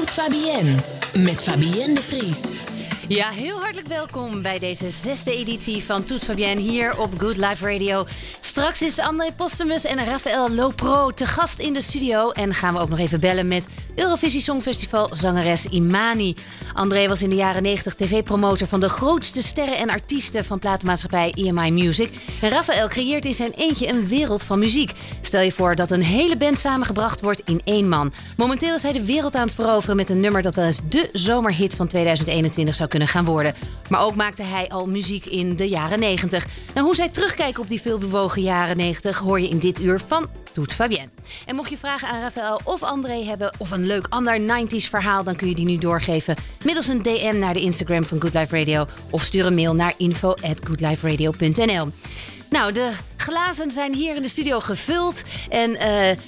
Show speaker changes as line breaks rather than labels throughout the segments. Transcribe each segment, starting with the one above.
Toet Fabienne met Fabienne de Vries.
Ja, heel hartelijk welkom bij deze zesde editie van Toet Fabienne hier op Good Life Radio. Straks is André Postumus en Rafael Lopro te gast in de studio. En gaan we ook nog even bellen met Eurovisie Songfestival zangeres Imani. André was in de jaren 90 tv-promotor van de grootste sterren en artiesten van platenmaatschappij EMI Music. En Rafael creëert in zijn eentje een wereld van muziek. Stel je voor dat een hele band samengebracht wordt in één man. Momenteel is hij de wereld aan het veroveren met een nummer dat wel eens de zomerhit van 2021 zou kunnen gaan worden. Maar ook maakte hij al muziek in de jaren 90. En hoe zij terugkijken op die veelbewogen jaren 90 hoor je in dit uur van Toet Fabienne. En mocht je vragen aan Rafael of André hebben of een leuk ander 90s verhaal, dan kun je die nu doorgeven middels een DM naar de Instagram van Good Life Radio of stuur een mail naar info@goodliferadio.nl. Nou, de glazen zijn hier in de studio gevuld en uh,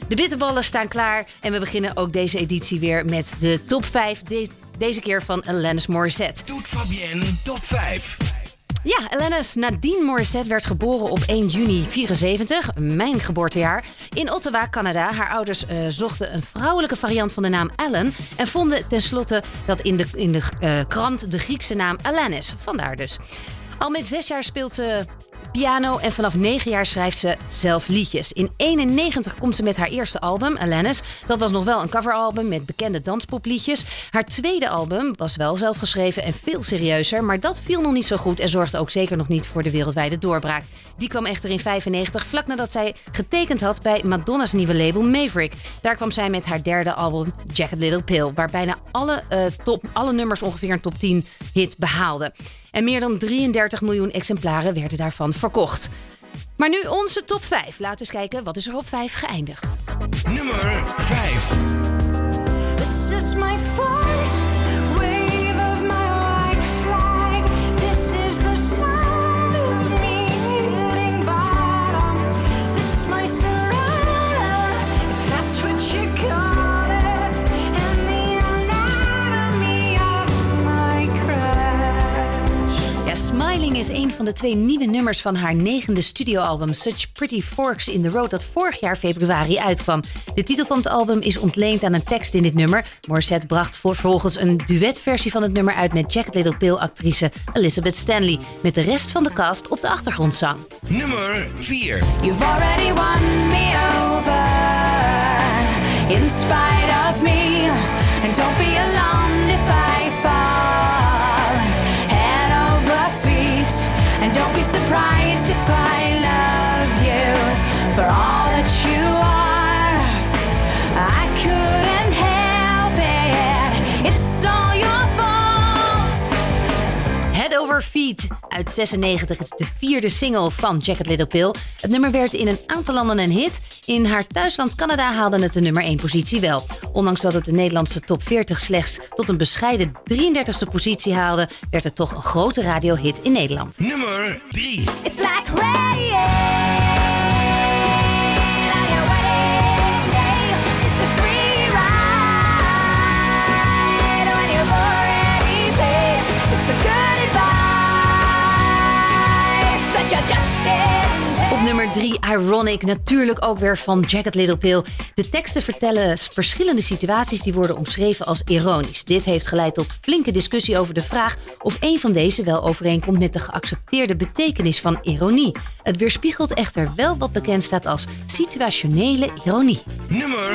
de bitterballen staan klaar. En we beginnen ook deze editie weer met de top 5. De deze keer van Alanis Morissette.
Doet Fabienne top 5.
Ja, Alanis Nadine Morissette werd geboren op 1 juni 74, mijn geboortejaar, in Ottawa, Canada. Haar ouders uh, zochten een vrouwelijke variant van de naam Ellen en vonden tenslotte dat in de, in de uh, krant de Griekse naam Alanis. Vandaar dus. Al met zes jaar speelt ze piano en vanaf 9 jaar schrijft ze zelf liedjes. In 91 komt ze met haar eerste album, Alanis. Dat was nog wel een coveralbum met bekende danspopliedjes. Haar tweede album was wel zelf geschreven en veel serieuzer, maar dat viel nog niet zo goed en zorgde ook zeker nog niet voor de wereldwijde doorbraak. Die kwam echter in 95, vlak nadat zij getekend had bij Madonna's nieuwe label Maverick. Daar kwam zij met haar derde album Jacket Little Pill, waar bijna alle, uh, top, alle nummers ongeveer een top 10 hit behaalden. En meer dan 33 miljoen exemplaren werden daarvan verkocht. Maar nu onze top 5. Laten we eens kijken wat is er op 5 geëindigd.
Nummer 5.
This is my first
Smiling is een van de twee nieuwe nummers van haar negende studioalbum Such Pretty Forks in the Road dat vorig jaar februari uitkwam. De titel van het album is ontleend aan een tekst in dit nummer. Morissette bracht vervolgens een duetversie van het nummer uit met Jacket Little Pill actrice Elizabeth Stanley met de rest van de cast op de achtergrondzang.
Nummer 4.
You've already won me over in spite of me. And don't be alarmed for all that you are. I couldn't help it. It's all your fault.
Head Over Feet uit 96 is de vierde single van Jacket Little Pill. Het nummer werd in een aantal landen een hit. In haar thuisland Canada haalde het de nummer 1 positie wel. Ondanks dat het de Nederlandse top 40 slechts tot een bescheiden 33e positie haalde, werd het toch een grote radiohit in Nederland.
Nummer 3.
It's like rain
nummer 3, Ironic, natuurlijk ook weer van Jacket Little Pill. De teksten vertellen verschillende situaties die worden omschreven als ironisch. Dit heeft geleid tot flinke discussie over de vraag of een van deze wel overeenkomt met de geaccepteerde betekenis van ironie. Het weerspiegelt echter wel wat bekend staat als situationele ironie.
Nummer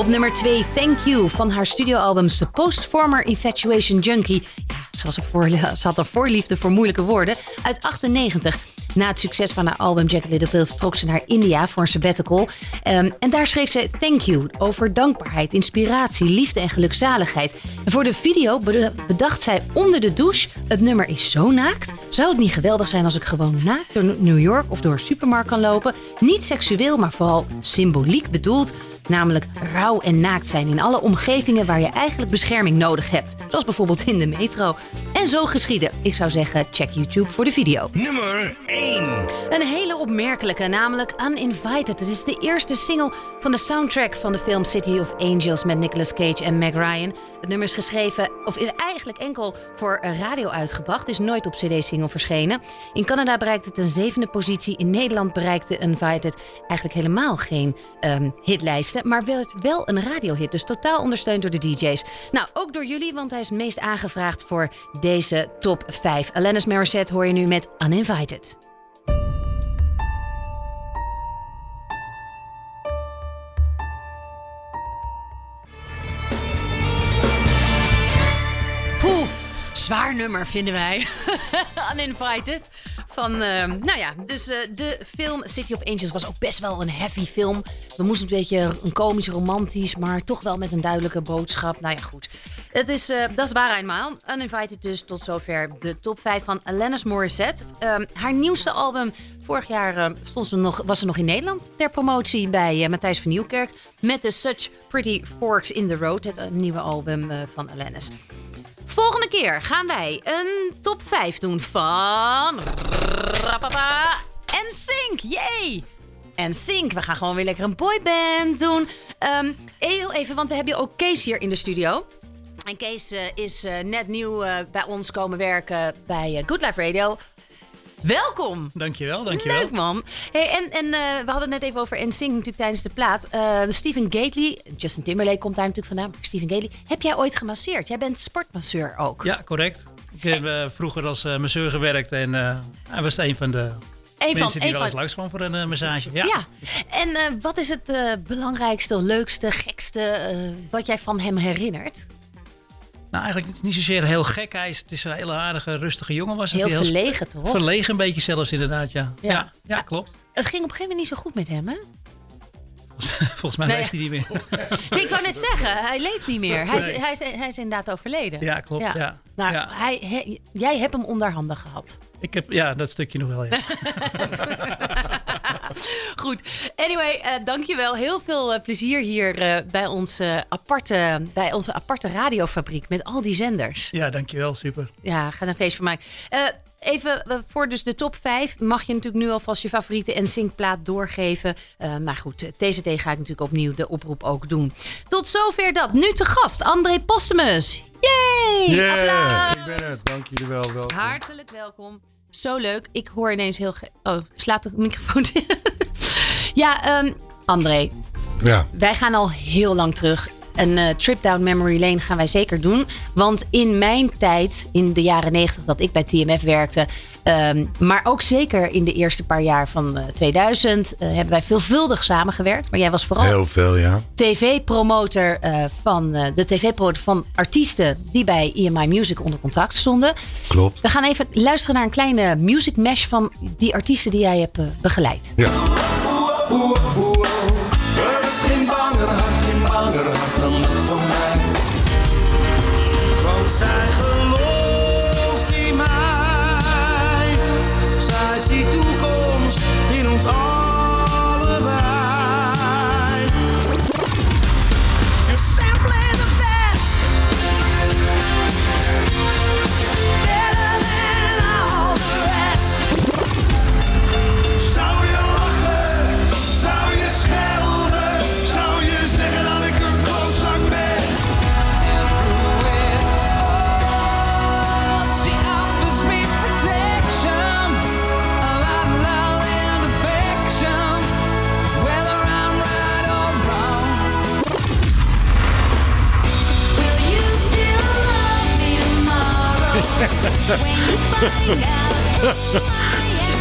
Op nummer 2 Thank You van haar studioalbum Supposed Former Infatuation Junkie. Ja, ze, voor, had een voorliefde voor moeilijke woorden. Uit 98. Na het succes van haar album Jacket Little Pill vertrok ze naar India voor een sabbatical. Ehm, en daar schreef ze Thank You over dankbaarheid, inspiratie, liefde en gelukzaligheid. En voor de video bedacht zij onder de douche: het nummer is zo naakt. Zou het niet geweldig zijn als ik gewoon naakt door New York of door een supermarkt kan lopen? Niet seksueel, maar vooral symboliek bedoeld. Namelijk rauw en naakt zijn in alle omgevingen waar je eigenlijk bescherming nodig hebt. Zoals bijvoorbeeld in de metro. En zo geschieden. Ik zou zeggen, check YouTube voor de video.
Nummer 1.
Een hele opmerkelijke, namelijk Uninvited. Het is de eerste single van de soundtrack van de film City of Angels met Nicolas Cage en Meg Ryan. Het nummer is geschreven, of is eigenlijk enkel voor radio uitgebracht, is nooit op CD-single verschenen. In Canada bereikte het een zevende positie. In Nederland bereikte Uninvited eigenlijk helemaal geen ehm, hitlijsten, maar werd wel een radiohit. Dus totaal ondersteund door de DJ's. Nou, ook door jullie, want hij is het meest aangevraagd voor deze top 5. Alanis Morissette hoor je nu met Uninvited. Zwaar nummer vinden wij. Uninvited. Van, eh, nou ja, dus eh, de film City of Angels was ook best wel een heavy film. We moesten een beetje een komisch, romantisch, maar toch wel met een duidelijke boodschap. Nou ja, goed. Het is, eh, dat is waar eenmaal. Uninvited dus tot zover de top 5 van Alanis Morissette. Ehm, haar nieuwste album, vorig jaar eh, stond ze nog, was ze nog in Nederland ter promotie bij eh, Matthijs van Nieuwkerk. Met de Such Pretty Forks in the Road, het nieuwe album van Alanis. Volgende keer gaan wij een top 5 doen van. En Sync. Yay! En Sync, we gaan gewoon weer lekker een boyband doen. Ehm, heel even, want we hebben ook Kees hier in de studio. En Kees eh, is eh, net nieuw eh, bij ons komen werken bij Good Life Radio. Welkom!
Dankjewel, dankjewel.
Leuk man. Hey, en en eh, we hadden het net even over NSYNC natuurlijk tijdens de plaat. Eh Stephen Gately, Justin Timberlake komt daar natuurlijk vandaan. Stephen Gately, heb jij ooit gemasseerd? Jij bent sportmasseur ook.
Ja, correct. Ik heb eh, vroeger als masseur gewerkt en hij was een van de
Een van,
mensen die wel eens langs kwam voor een massage. Ja.
ja. En wat is het belangrijkste, leukste, gekste wat jij van hem herinnert?
Nou, eigenlijk niet zozeer heel gek. Hij is, het is een hele aardige, rustige jongen was het.
Heel
Die
verlegen toch?
Verlegen een beetje zelfs inderdaad, ja.
Ja.
Ja, ja, klopt.
Het ging op een gegeven moment niet zo goed met hem, hè?
Volgens mij
Nee,
leeft hij niet meer.
Nee, ik wou net zeggen, hij leeft niet meer. Hij is,
Nee.
hij is, hij is inderdaad overleden.
Ja, klopt. Ja.
Nou,
Ja.
Hij, hij- jij hebt hem onder handen gehad.
Ik heb, ja, dat stukje nog wel, ja.
Goed. Anyway, eh, dankjewel. Heel veel eh, plezier hier eh, bij, onze aparte, bij onze aparte radiofabriek met al die zenders.
Ja, dankjewel, super.
Ja, ga een feest van maken. Eh, even eh, voor dus de top 5 mag je natuurlijk nu alvast je favoriete en plaat doorgeven. Eh, maar goed, eh, TCT ga ik natuurlijk opnieuw de oproep ook doen. Tot zover dat. Nu te gast, André Postumus. Yay!
Yeah,
Applaus!
ik ben het. Dank jullie wel. Welkom.
Hartelijk welkom. Zo leuk. Ik hoor ineens heel... Oh, slaat de microfoon in. ja, ehm, André.
Ja,
Wij gaan al heel lang terug. Een eh, trip down memory lane gaan wij zeker doen. Want in mijn tijd, in de jaren 90 dat ik bij TMF werkte... ehm, maar ook zeker in de eerste paar jaar van eh, 2000... eh, hebben wij veelvuldig samengewerkt. Maar jij was vooral
heel veel, ja.
tv-promotor eh, van eh, de tv-promotor van artiesten die bij EMI Music onder contract stonden.
Klopt.
We gaan even luisteren naar een kleine music mesh van die artiesten die jij hebt eh, begeleid.
Ja.
Want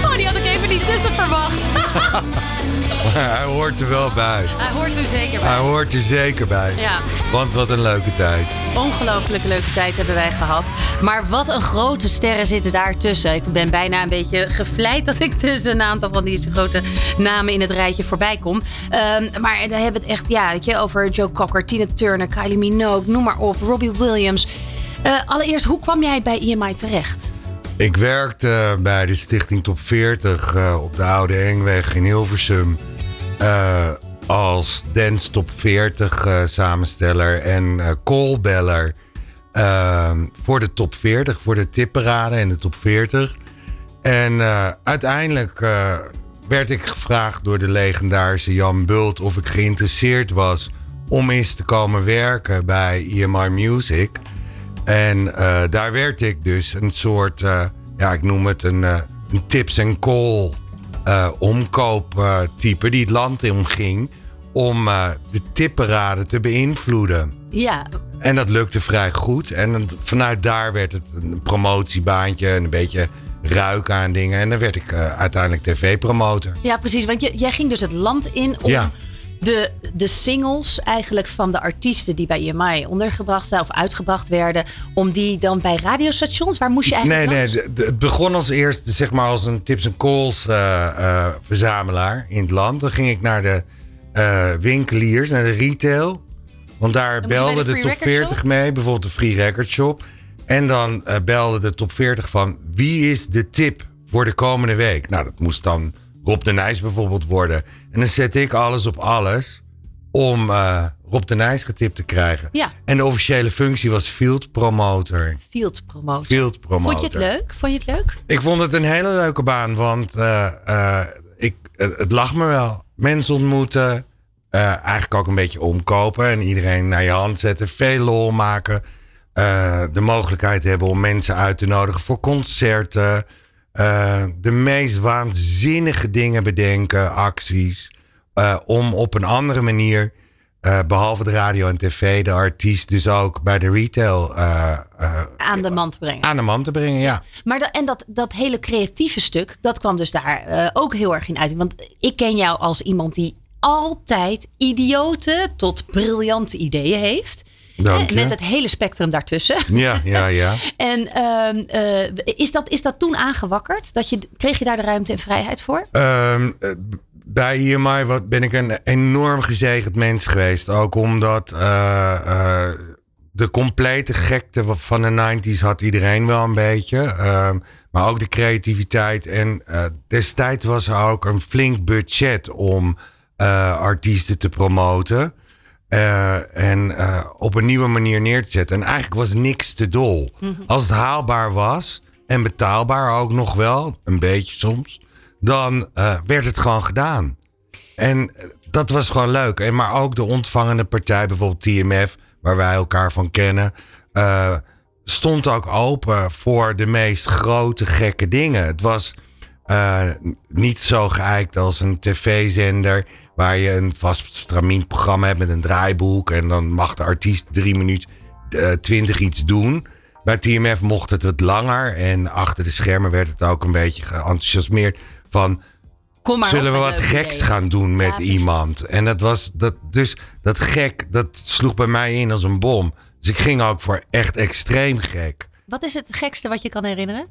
Oh, die had ik even niet tussen verwacht.
Hij hoort er wel bij.
Hij hoort er zeker
Hij
bij.
hoort er zeker bij.
Ja,
Want wat een leuke tijd.
ongelooflijk leuke tijd hebben wij gehad. Maar wat een grote sterren zitten daar tussen. Ik ben bijna een beetje gevleid dat ik tussen een aantal van die grote namen in het rijtje voorbij kom. Ehm, maar dan hebben we het echt ja, weet je, over Joe Cocker, Tina Turner, Kylie Minogue, noem maar op, Robbie Williams. Eh, allereerst, hoe kwam jij bij EMI terecht?
Ik werkte bij de Stichting Top 40 eh, op de Oude Engweg in Hilversum. eh, als Dance Top 40 eh, samensteller en callbeller voor de top 40, voor de tipparade en de top 40. En uiteindelijk werd ik gevraagd door de legendarische Jan Bult of ik geïnteresseerd was om eens te komen werken bij EMI Music. En eh, daar werd ik dus een soort, eh, ja, ik noem het een, eh, een tips and call omkooptype die het land in ging om de tipparade te beïnvloeden.
Ja,
En dat lukte vrij goed. En vanuit daar werd het een promotiebaantje en een beetje ruiken aan dingen. En dan werd ik uiteindelijk tv-promotor.
ja, precies. Want je, jij ging dus het land in om
Ja.
De, de singles eigenlijk van de artiesten die bij EMI ondergebracht zijn of uitgebracht werden, om die dan bij radiostations, waar moest je
Nee,
eigenlijk
nee,
langs?
de- het begon als eerst zeg maar als een tips en calls eh, eh, verzamelaar in het land. Dan ging ik naar de eh, winkeliers, naar de retail. Want daar belde
de
top
Record
40
Shop?
mee, bijvoorbeeld de Free Record Shop. En dan belde de top 40 van wie is de tip voor de komende week? Nou, dat moest dan Rob de Nijs bijvoorbeeld worden. En dan zette ik alles op alles om eh, Rob de Nijs getipt te krijgen.
Ja.
En de officiële functie was field promoter.
Field promoten.
Field promoter.
Vond je het leuk? Vond je het leuk?
Ik vond het een hele leuke baan, want eh, eh, ik, het, het lag me wel. Mensen ontmoeten, eigenlijk ook een beetje omkopen en iedereen naar je hand zetten, veel lol maken. de mogelijkheid hebben om mensen uit te nodigen voor concerten. Eh, de meest waanzinnige dingen bedenken, acties. eh, om op een andere manier, eh, behalve de radio en tv, de artiest dus ook bij de retail
Aan de man te brengen.
aan de man te brengen. Ja.
Maar dat, en dat, dat hele creatieve stuk, dat kwam dus daar ook heel erg in uit. Want ik ken jou als iemand die altijd idiote tot briljante ideeën heeft.
Dank je.
Met het hele spectrum daartussen.
Ja, ja, ja.
En ehm, eh, is, dat, is dat toen aangewakkerd? Dat je, kreeg je daar de ruimte en vrijheid voor?
Ehm, eh, bij IMI wat, ben ik een enorm gezegend mens geweest. Ook omdat eh, de complete gekte van de 90s had iedereen wel een beetje. Ehm, maar ook de creativiteit. En destijds was er ook een flink budget om artiesten te promoten. Eh, en eh, op een nieuwe manier neer te zetten. En eigenlijk was niks te dol. Als het haalbaar was en betaalbaar ook nog wel, een beetje soms, dan eh, werd het gewoon gedaan. En dat was gewoon leuk. En maar ook de ontvangende partij, bijvoorbeeld TMF, waar wij elkaar van kennen, stond ook open voor de meest grote gekke dingen. Het was niet zo geëikt als een tv-zender waar je een vast stramien programma hebt met een draaiboek en dan mag de artiest drie minuten eh, twintig iets doen. Bij TMF mocht het wat langer en achter de schermen werd het ook een beetje geenthousiasmeerd van
Kom maar
zullen we wat geks gaan doen met
Ja,
iemand. En dat was dat dus dat gek dat sloeg bij mij in als een bom. Dus ik ging ook voor echt extreem gek.
Wat is het gekste wat je kan herinneren?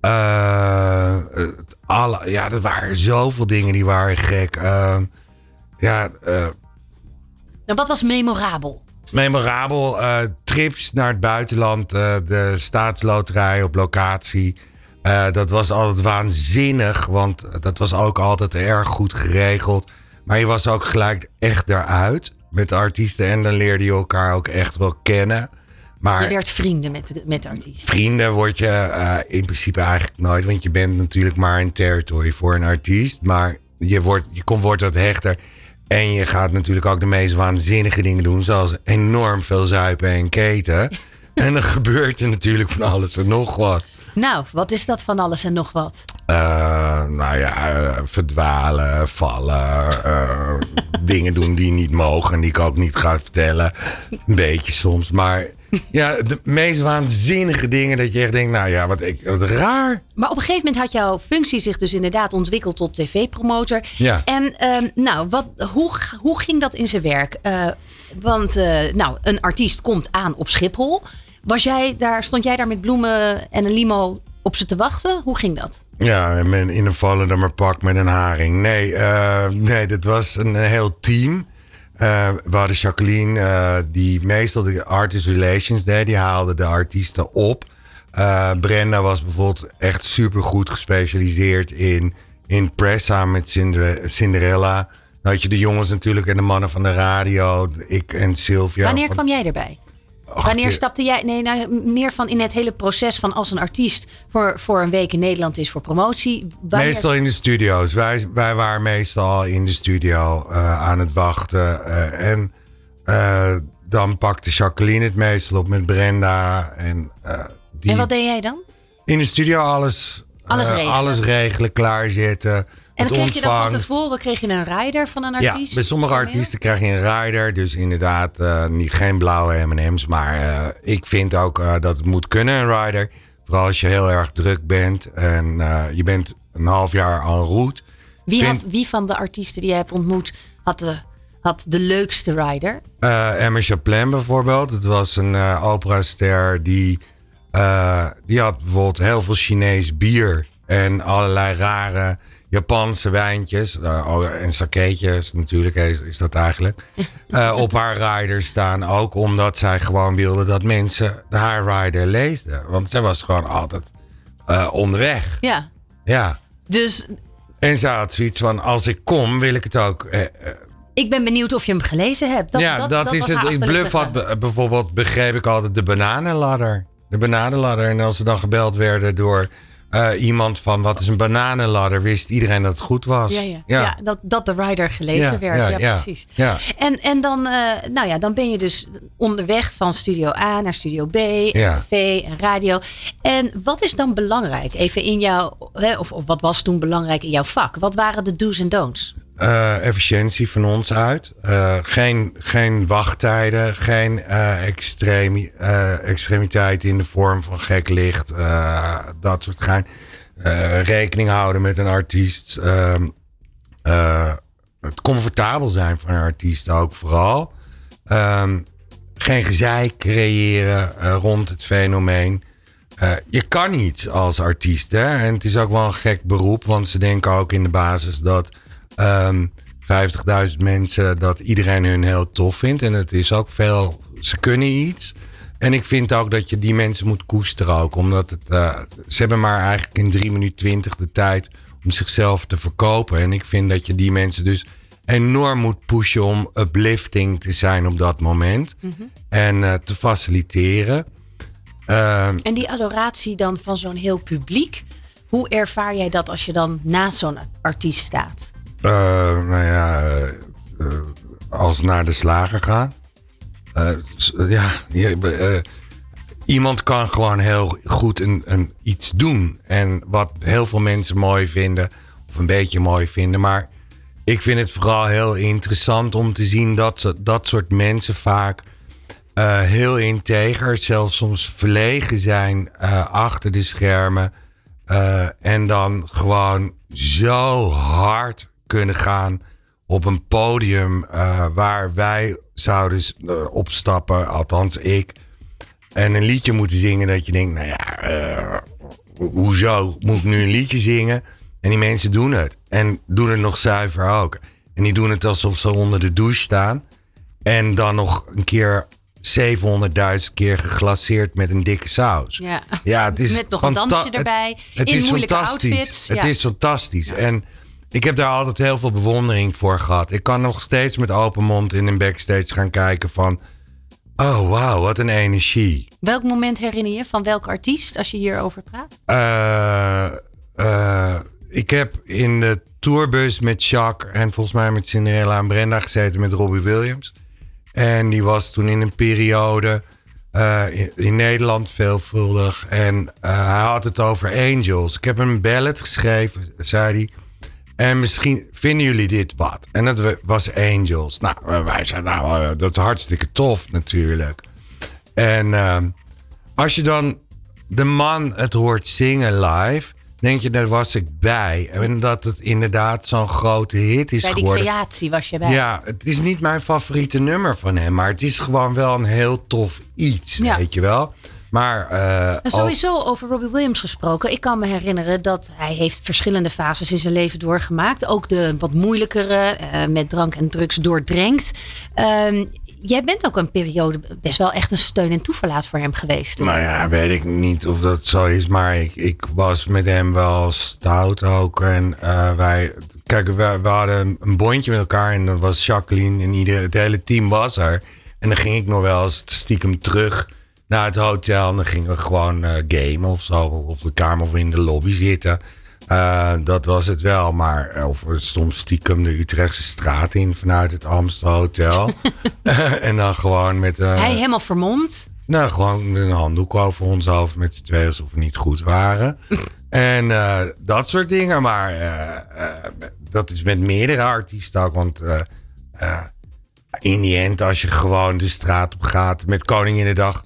Eh, alle, ja, er waren zoveel dingen die waren gek. Eh, ja, eh,
Nou, wat was memorabel?
memorabel. eh, trips naar het buitenland. eh, de staatsloterij op locatie. Dat was altijd waanzinnig. Want dat was ook altijd erg goed geregeld. Maar je was ook gelijk echt eruit met de artiesten. En dan leerde je elkaar ook echt wel kennen. Maar
Je werd vrienden met de, met de artiest.
vrienden word je in principe eigenlijk nooit. Want je bent natuurlijk maar een territory voor een artiest. Maar je, wordt, je komt, wordt wat hechter. En je gaat natuurlijk ook de meest waanzinnige dingen doen. Zoals enorm veel zuipen en keten. en dan gebeurt er natuurlijk van alles en nog wat.
Nou, wat is dat van alles en nog wat?
Eh, nou ja, eh, verdwalen, vallen. eh, dingen doen die niet mogen. En die ik ook niet ga vertellen. Een beetje soms. Maar ja, de meest waanzinnige dingen dat je echt denkt... Nou ja, wat, ik, wat raar.
Maar op een gegeven moment had jouw functie zich dus inderdaad ontwikkeld tot tv-promotor.
Ja.
En ehm, nou, wat, hoe, hoe ging dat in zijn werk? Want nou, een artiest komt aan op Schiphol. Was jij daar, stond jij daar met bloemen en een limo op ze te wachten? Hoe ging dat?
Ja, en men- in een vallende maar pak met een haring. Nee, eh, nee dat was een, heel team. Eh, we hadden Jacqueline, eh, die meestal de artist relations deed. Die haalde de artiesten op. Brenda was bijvoorbeeld echt super goed gespecialiseerd in, in press samen met Cinder- Cinderella. Dan had je de jongens natuurlijk en de mannen van de radio. Ik en Sylvia.
Wanneer
van-
kwam jij erbij?
Ach,
Wanneer stapte jij, nee, nou, meer van in het hele proces van als een artiest voor, voor een week in Nederland is voor promotie. Wanneer,
Meestal in de studio's. Wij, wij waren meestal in de studio eh, aan het wachten. eh, en eh, dan pakte Jacqueline het meestal op met Brenda. En, die
En wat deed jij dan?
in de studio alles,
Alles regelen.
alles regelen, klaarzetten.
En dan kreeg je dan van tevoren kreeg je een rider van een
Ja,
artiest?
bij sommige artiesten krijg je een rider. Dus inderdaad, eh, niet, geen blauwe M&M's. Maar eh, ik vind ook eh, dat het moet kunnen, een rider. Vooral als je heel erg druk bent. En je bent een half jaar en route.
Wie,
vind-
had, wie van de artiesten die jij hebt ontmoet had de, had de leukste rider?
Emma Chaplin bijvoorbeeld. Het was een operaster die, die had bijvoorbeeld heel veel Chinees bier. En allerlei rare Japanse wijntjes. eh, en sakeetjes natuurlijk is, is dat eigenlijk. eh, op haar rider staan. Ook omdat zij gewoon wilde dat mensen de haar rider leesden. Want zij was gewoon altijd eh, onderweg.
Ja.
Ja.
Dus
En zij had zoiets van, als ik kom, wil ik het ook
ik ben benieuwd of je hem gelezen hebt. Dat,
ja, dat, is het. Bluff had bijvoorbeeld, begreep ik altijd, de bananenladder. De bananenladder. En als ze dan gebeld werden door eh, iemand van wat is een bananenladder, wist iedereen dat het goed was.
Ja, ja. ja. dat, dat de rider gelezen
Ja,
werd.
ja,
Ja,
ja.
precies.
Ja.
En, en dan, eh, nou ja, dan ben je dus onderweg van studio A naar studio B,
Ja.
tv en radio. En wat is dan belangrijk? Even in jouw, hè, of, of wat was toen belangrijk in jouw vak? Wat waren de do's en don'ts?
Eh, efficiëntie van ons uit. Eh, geen, geen wachttijden, geen extremi, eh, extremiteit in de vorm van gek licht, dat soort gein. Rekening houden met een artiest. ehm, eh, het comfortabel zijn van een artiest ook vooral. Ehm, geen gezeik creëren rond het fenomeen. Je kan niet als artiest. Hè? En het is ook wel een gek beroep. Want ze denken ook in de basis dat ehm 50.000 mensen... dat iedereen hun heel tof vindt. En het is ook veel... Ze kunnen iets. En ik vind ook dat je die mensen moet koesteren ook. Omdat het, eh, ze hebben maar eigenlijk in 3 minuten 20 de tijd... om zichzelf te verkopen. En ik vind dat je die mensen dus enorm moet pushen... om uplifting te zijn op dat moment. En eh, te faciliteren. Ehm,
En die adoratie dan van zo'n heel publiek. Hoe ervaar jij dat als je dan naast zo'n artiest staat?
Eh, nou ja, eh, eh, als naar de slager gaan. Ja, iemand kan gewoon heel goed een, een, iets doen. En wat heel veel mensen mooi vinden, of een beetje mooi vinden. Maar ik vind het vooral heel interessant om te zien dat dat soort mensen vaak heel integer, zelfs soms verlegen zijn achter de schermen. En dan gewoon zo hard kunnen gaan op een podium eh, waar wij zouden eh, opstappen, althans ik. En een liedje moeten zingen dat je denkt, nou ja, eh, ho- hoezo moet ik nu een liedje zingen? En die mensen doen het. En doen het nog zuiver ook. En die doen het alsof ze onder de douche staan. En dan nog een keer 700.000 keer geglaceerd met een dikke saus.
Ja.
Ja, het is
Met nog een dansje erbij,
Het, het
in
is
moeilijke
fantastisch.
outfits,
Het
ja.
is fantastisch. En ik heb daar altijd heel veel bewondering voor gehad. Ik kan nog steeds met open mond in een backstage gaan kijken van... Oh, wauw, wat een energie.
Welk moment herinner je van welk artiest als je hierover praat?
Eh, eh, ik heb in de tourbus met Jacques en volgens mij met Cinderella en Brenda gezeten met Robbie Williams. En die was toen in een periode eh, in, in Nederland veelvuldig. En hij had het over Angels. Ik heb hem een ballad geschreven, zei hij. En misschien vinden jullie dit wat. En dat wa- was Angels. Nou, wij zeiden, nou, eh, dat is hartstikke tof natuurlijk. En ehm, als je dan de man het hoort zingen live, denk je, daar was ik bij. En dat het inderdaad zo'n grote hit is
Bij die
geworden.
creatie was je bij.
Ja, het is niet mijn favoriete nummer van hem, maar het is gewoon wel een heel tof iets,
Ja.
weet je wel. Maar eh, al-
sowieso over Robbie Williams gesproken. Ik kan me herinneren dat hij heeft verschillende fases in zijn leven doorgemaakt. Ook de wat moeilijkere, eh, met drank en drugs doordrenkt. Ehm, jij bent ook een periode best wel echt een steun en toeverlaat voor hem geweest. toen.
Nou ja, weet ik niet of dat zo is, maar ik, ik was met hem wel stout ook. En eh, wij, kijk, we, we hadden een bondje met elkaar en dat was Jacqueline en ieder, het hele team was er. En dan ging ik nog wel eens stiekem terug naar het hotel. En dan gingen we gewoon eh gamen of zo. Op de kamer of in de lobby zitten. Eh, dat was het wel. Maar eh, of we soms stiekem de Utrechtse straat in vanuit het Amstel Hotel. en dan gewoon met...
Hij helemaal vermomd.
nou, gewoon een handdoek over ons hoofd met z'n tweeën alsof we niet goed waren. en dat soort dingen. Maar dat is met meerdere artiesten ook. Want in die end, als je gewoon de straat op gaat met Koninginnedag...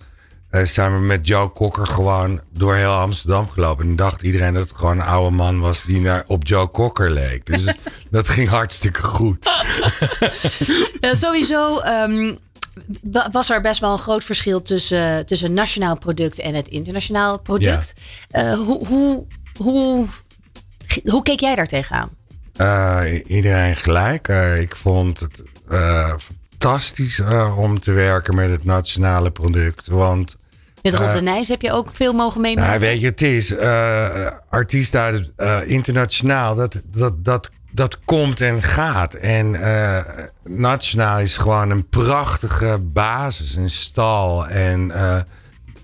eh zijn we met Joe Cocker gewoon door heel Amsterdam gelopen. En dacht iedereen dat het gewoon een oude man was die naar, op Joe Cocker leek. Dus dat ging hartstikke goed.
Sowieso ehm, wa- was er best wel een groot verschil tussen, tussen nationaal product en het internationaal product. Eh, hoe, hoe, hoe, hoe keek jij daar tegenaan?
Eh, iedereen gelijk. Ik vond het fantastisch om te werken met het nationale product. Want
Met Rob
Eh,
de Nijs heb je ook veel mogen meemaken.
nou, weet je, het is eh artiesten eh, internationaal. Dat, dat, dat, dat komt en gaat. En nationaal is gewoon een prachtige basis, een stal. En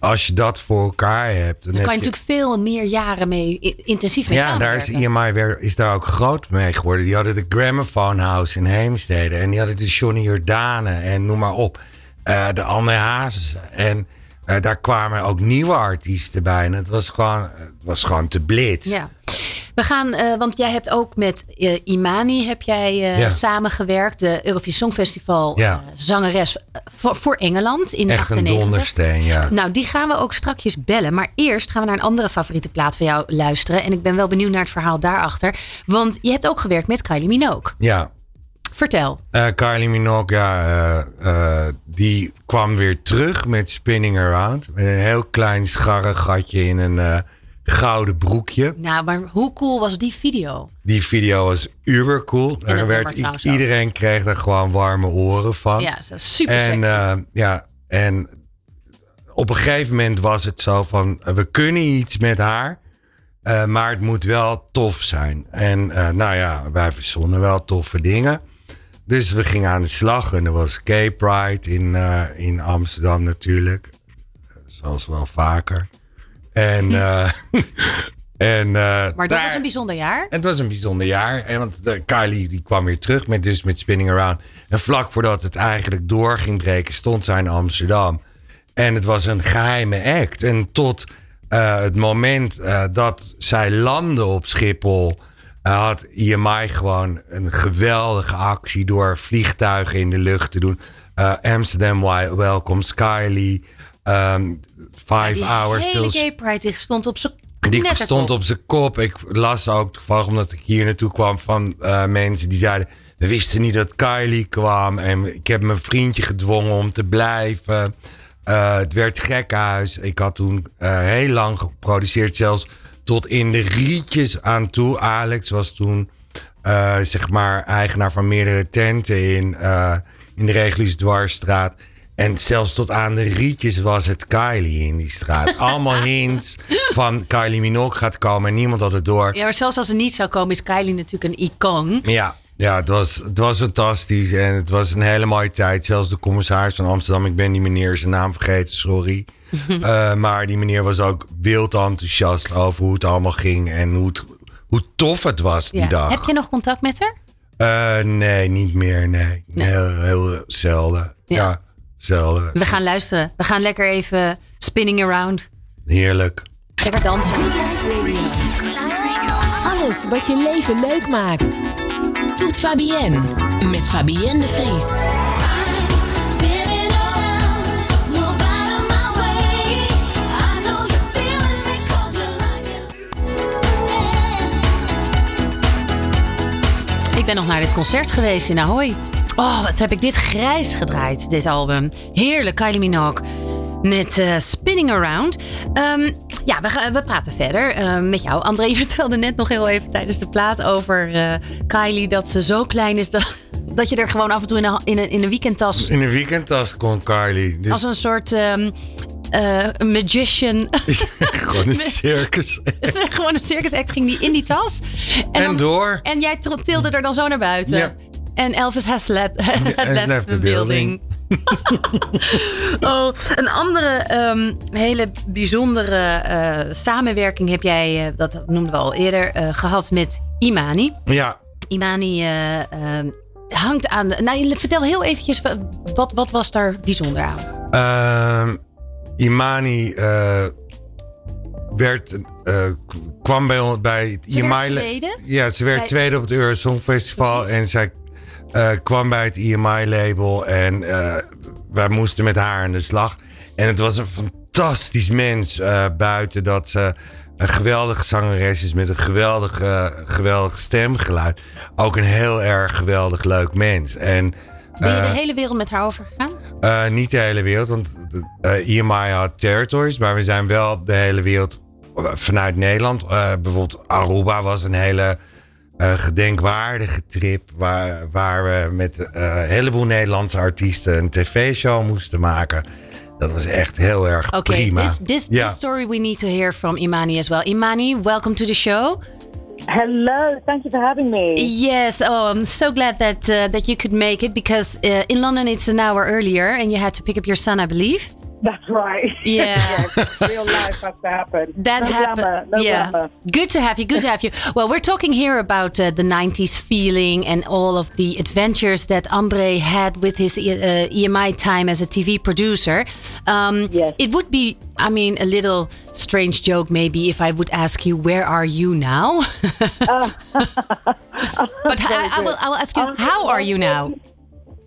als je dat voor elkaar hebt. Dan
kan je natuurlijk veel meer jaren mee intensief mee
ja, daar is. EMI weer, is daar ook groot mee geworden. Die hadden de Gramophone House in Heemstede. En die hadden de Johnny Jordane en noem maar op. Eh, de Anne Hazes. En eh, daar kwamen ook nieuwe artiesten bij. En het was gewoon, het was gewoon te blitz.
Ja. We gaan, eh, want jij hebt ook met eh, Imani heb jij eh,
Ja.
samengewerkt. De Eurovisie Songfestival
Ja.
zangeres voor, voor Engeland in
Echt
98.
een dondersteen, ja.
Nou, die gaan we ook strakjes bellen. Maar eerst gaan we naar een andere favoriete plaat van jou luisteren. En ik ben wel benieuwd naar het verhaal daarachter. Want je hebt ook gewerkt met Kylie Minogue.
Ja,
Vertel.
Eh, Kylie Minogue, ja, die kwam weer terug met Spinning Around. Met een heel klein scharre gatje in een gouden broekje.
Nou, maar hoe cool was die video?
Die video was uber cool. Daar werd,
ook.
iedereen kreeg er gewoon warme oren van.
Ja, super
en,
sexy.
eh, ja, en op een gegeven moment was het zo van... we kunnen iets met haar, eh, maar het moet wel tof zijn. En eh, nou ja, wij verzonnen wel toffe dingen. Dus we gingen aan de slag. En er was Gay Pride in, in Amsterdam natuurlijk. Zoals wel vaker. En... eh, en eh,
maar dat
daar-
was een bijzonder jaar.
het was een bijzonder jaar. En want Kylie die kwam weer terug met, dus met Spinning Around. En vlak voordat het eigenlijk door ging breken, stond zij in Amsterdam. En het was een geheime act. En tot eh, het moment dat zij landde op Schiphol, had IMI gewoon een geweldige actie door vliegtuigen in de lucht te doen. Amsterdam Wi- Welcomes Kylie. Five
Die
hours
hele
till
gay pride die stond op zijn
die
knetterkop.
stond op zijn kop. Ik las ook toevallig omdat ik hier naartoe kwam van eh, mensen die zeiden... We wisten niet dat Kylie kwam. En ik heb mijn vriendje gedwongen om te blijven. Eh, het werd gekhuis. Ik had toen eh, heel lang geproduceerd. Zelfs tot in de rietjes aan toe. Alex was toen zeg maar eigenaar van meerdere tenten in, in de Regulus Dwarsstraat. En zelfs tot aan de rietjes was het Kylie in die straat. Allemaal hints van Kylie Minogue gaat komen en niemand had het door.
Ja, maar zelfs als ze niet zou komen, is Kylie natuurlijk een icoon.
Ja, ja het, was, het was fantastisch en het was een hele mooie tijd. Zelfs de commissaris van Amsterdam, ik ben die meneer zijn naam vergeten, sorry. Eh, maar die meneer was ook wild enthousiast over hoe het allemaal ging en hoe, het, hoe tof het was die
Ja.
dag.
Heb je nog contact met haar?
Eh, nee, niet meer, nee. Heel, heel zelden.
Ja.
Ja,
We gaan luisteren. We gaan lekker even spinning around.
Heerlijk.
Lekker dansen.
Good Life Radio. Alles wat je leven leuk maakt. Toet Fabienne met Fabienne de Vries.
Spinning around, move out of my way. I know you're feeling me 'cause you like it.
Ik ben nog naar dit concert geweest in Ahoy. Oh, wat heb ik dit grijs gedraaid, dit album. Heerlijk, Kylie Minogue. Met eh, Spinning Around. Ehm, ja, we, we praten verder eh, met jou. André je vertelde net nog heel even tijdens de plaat over eh, Kylie... dat ze zo klein is dat, dat je er gewoon af en toe in een, in een, in een weekendtas...
In een weekendtas kon Kylie. Dus
als een soort ehm, eh, magician...
gewoon een circus.
Dus gewoon een circus act ging die in die tas.
En
dan-
door.
En jij tilde er dan zo naar buiten.
Ja.
En Elvis has, let,
has
left,
left
the building.
building.
Oh, een andere ehm, hele bijzondere eh, samenwerking heb jij, eh, dat noemden we al eerder, eh, gehad met Imani.
Ja,
Imani eh, ehm, hangt aan de... Nou, vertel heel eventjes, wa- wat, wat was daar bijzonder aan?
Ehm, Imani werd, kwam bij, ons- bij het
tweede?
Ja, ze werd
Bij-
tweede op het Eurosong Festival. En zij eh, kwam bij het IMI-label. En eh, wij moesten met haar aan de slag. En het was een fantastisch mens eh, buiten dat ze een geweldige zangeres is met een geweldig, eh, geweldig stemgeluid. Ook een heel erg geweldig leuk mens. En
Ben je de hele wereld met haar overgegaan?
niet de hele wereld, want eh, EMI had territories, maar we zijn wel de hele wereld vanuit Nederland. Bijvoorbeeld Aruba was een hele eh, gedenkwaardige trip waar, waar we met eh, een heleboel Nederlandse artiesten een tv-show moesten maken. Dat was echt heel erg
Oké,
prima.
this, this story we need to hear from Imani as well. Imani, welcome to the show.
Hello, thank you for having me.
Yes, oh, I'm so glad that uh, that you could make it because uh, in London it's an hour earlier and you had to pick up your son, I believe.
That's right.
Yeah.
real life has to happen.
That
no
happened.
No
yeah.
glamour.
Good to have you. Good to have you. Well, we're talking here about uh, the 90s feeling and all of the adventures that Andre had with his uh, EMI time as a TV producer. Um,
Yes.
It would be, I mean, a little strange joke maybe if I would ask you, where are you now? but I, I, will, I will ask you,
Um,
how are you now?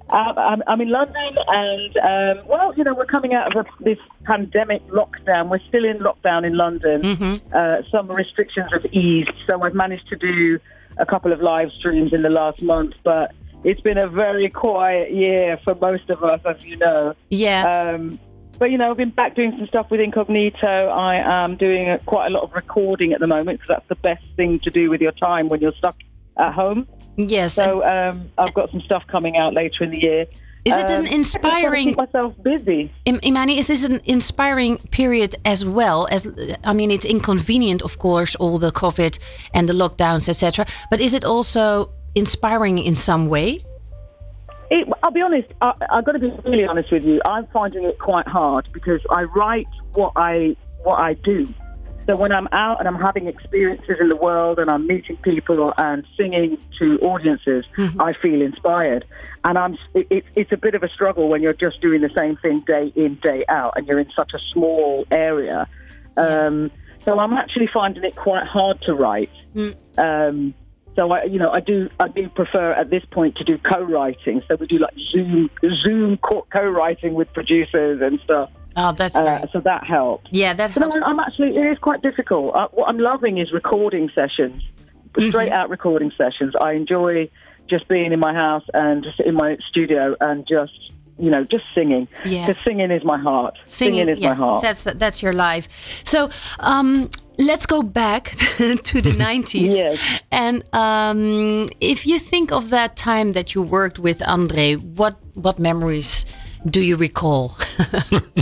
I'm, I'm in London, and um, well, you know, we're coming out of a, this pandemic lockdown. We're still in lockdown in London.
Mm-hmm.
Uh, some restrictions have eased, so I've managed to do a couple of live streams in the last month, but. It's been a very quiet year for most of us, as you know.
Yeah.
Um, but you know, I've been back doing some stuff with Incognito. I am doing a, quite a lot of recording at the moment because that's the best thing to do with your time when you're stuck at home.
Yes.
So um, I've got some stuff coming out later in the year.
Is it an
Um, I just wanna
inspiring-
keep myself busy?
Im- Imani, is this an inspiring period as well? As I mean, it's inconvenient, of course, all the COVID and the lockdowns, etc. But is it also inspiring in some way?
It, I'll be honest. I, I've got to be really honest with you. I'm finding it quite hard because I write what I what I do. So when I'm out and I'm having experiences in the world and I'm meeting people and singing to audiences, I feel inspired. And I'm it, it, it's a bit of a struggle when you're just doing the same thing day in day out and you're in such a small area. Um, so I'm actually finding it quite hard to write. Um, so I, you know, I do, I do prefer at this point to do co-writing. So we do like Zoom, Zoom co-writing with producers and stuff.
Oh, that's
Uh,
great.
so that helps.
Yeah, that
But
helps.
I'm, I'm actually, it is quite difficult. Uh, what I'm loving is recording sessions,
Mm-hmm.
straight out recording sessions. I enjoy just being in my house and just in my studio and just, you know, just singing.
Yeah.
Because singing is my heart. Singing, is
yeah,
my heart.
That's that's your life. So um, let's go back to the nineties.
Yes.
And um, if you think of that time that you worked with Andre, what what memories do you recall?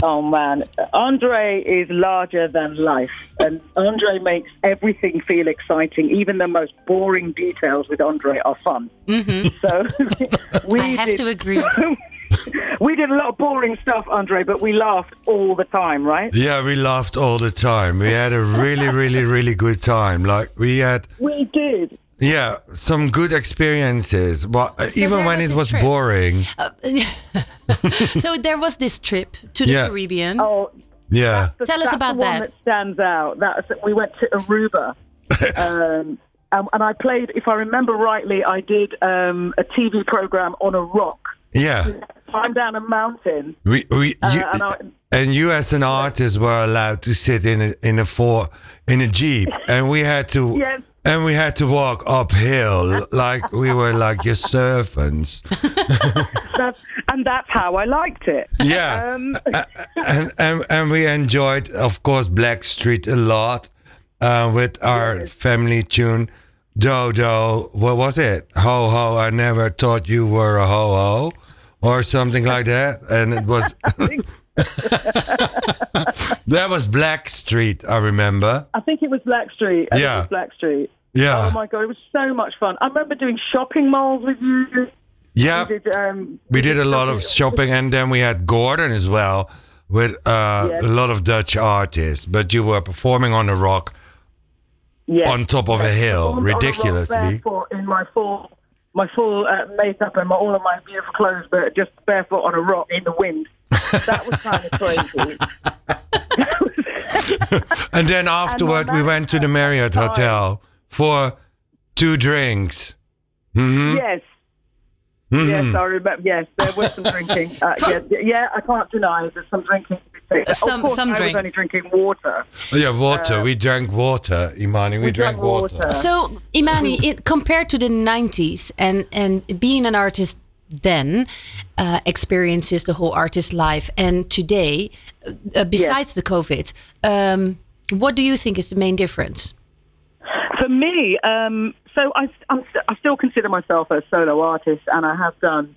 Oh man, Andre is larger than life, and Andre makes everything feel exciting. Even the most boring details with Andre are fun. Mm-hmm. So we
I have
did,
to agree.
we did a lot of boring stuff, Andre, but we laughed all the time, right?
Yeah, we laughed all the time. We had a really, really, really good time. Like we had,
We did.
Yeah, some good experiences. But uh,
So
even when
was
it was
trip.
boring,
so there was this trip to the
Yeah.
Caribbean.
Oh,
yeah,
the-
Tell us about
the one
that.
that stands out. That's we went to Aruba, um, um, and I played. If I remember rightly, I did um, a TV program on a rock.
yeah.
Climbed down a mountain.
We, we,
Uh, and I-
and you as an artist were allowed to sit in a, in a four in a jeep, and we had to.
Yes.
And we had to walk uphill like we were like your servants.
That's, and that's how I liked it.
Yeah.
Um,
and, and and we enjoyed, of course, Blackstreet a lot uh, with our family tune. Dodo, what was it? Ho ho! I never thought you were a ho ho, or something like that. And it was that was Blackstreet. I remember.
I think it was Blackstreet. I
Yeah.
it was Blackstreet.
Yeah.
Oh my god, it was so much fun. I remember doing shopping malls with you.
Yeah,
We did, um,
we did a lot of shopping, and then we had Gordon as well with uh,
Yes.
a lot of Dutch artists. But you were performing on a rock
Yes.
on top of a hill,
a
ridiculously.
barefoot in my full, my full uh, makeup and my, all of my beautiful clothes, but just barefoot on a rock in the wind. That was kind of crazy.
And then afterward, we went to the Marriott
time-
Hotel for two drinks. hmm
Yes. Yes, I remember. Yes, there was some drinking. Uh, yeah, yeah, I can't deny there's some drinking.
Some-
of course,
some
I
drink.
was only drinking water.
Yeah, water. we drank water, Imani. We,
We
drank,
drank
water.
water.
So, Imani, it, compared to the 90s and, and being an artist then, uh, experiences the whole artist life, and today, uh, besides the COVID, um, what do you think is the main difference?
For me, um, so I, st- I still consider myself a solo artist, and I have done.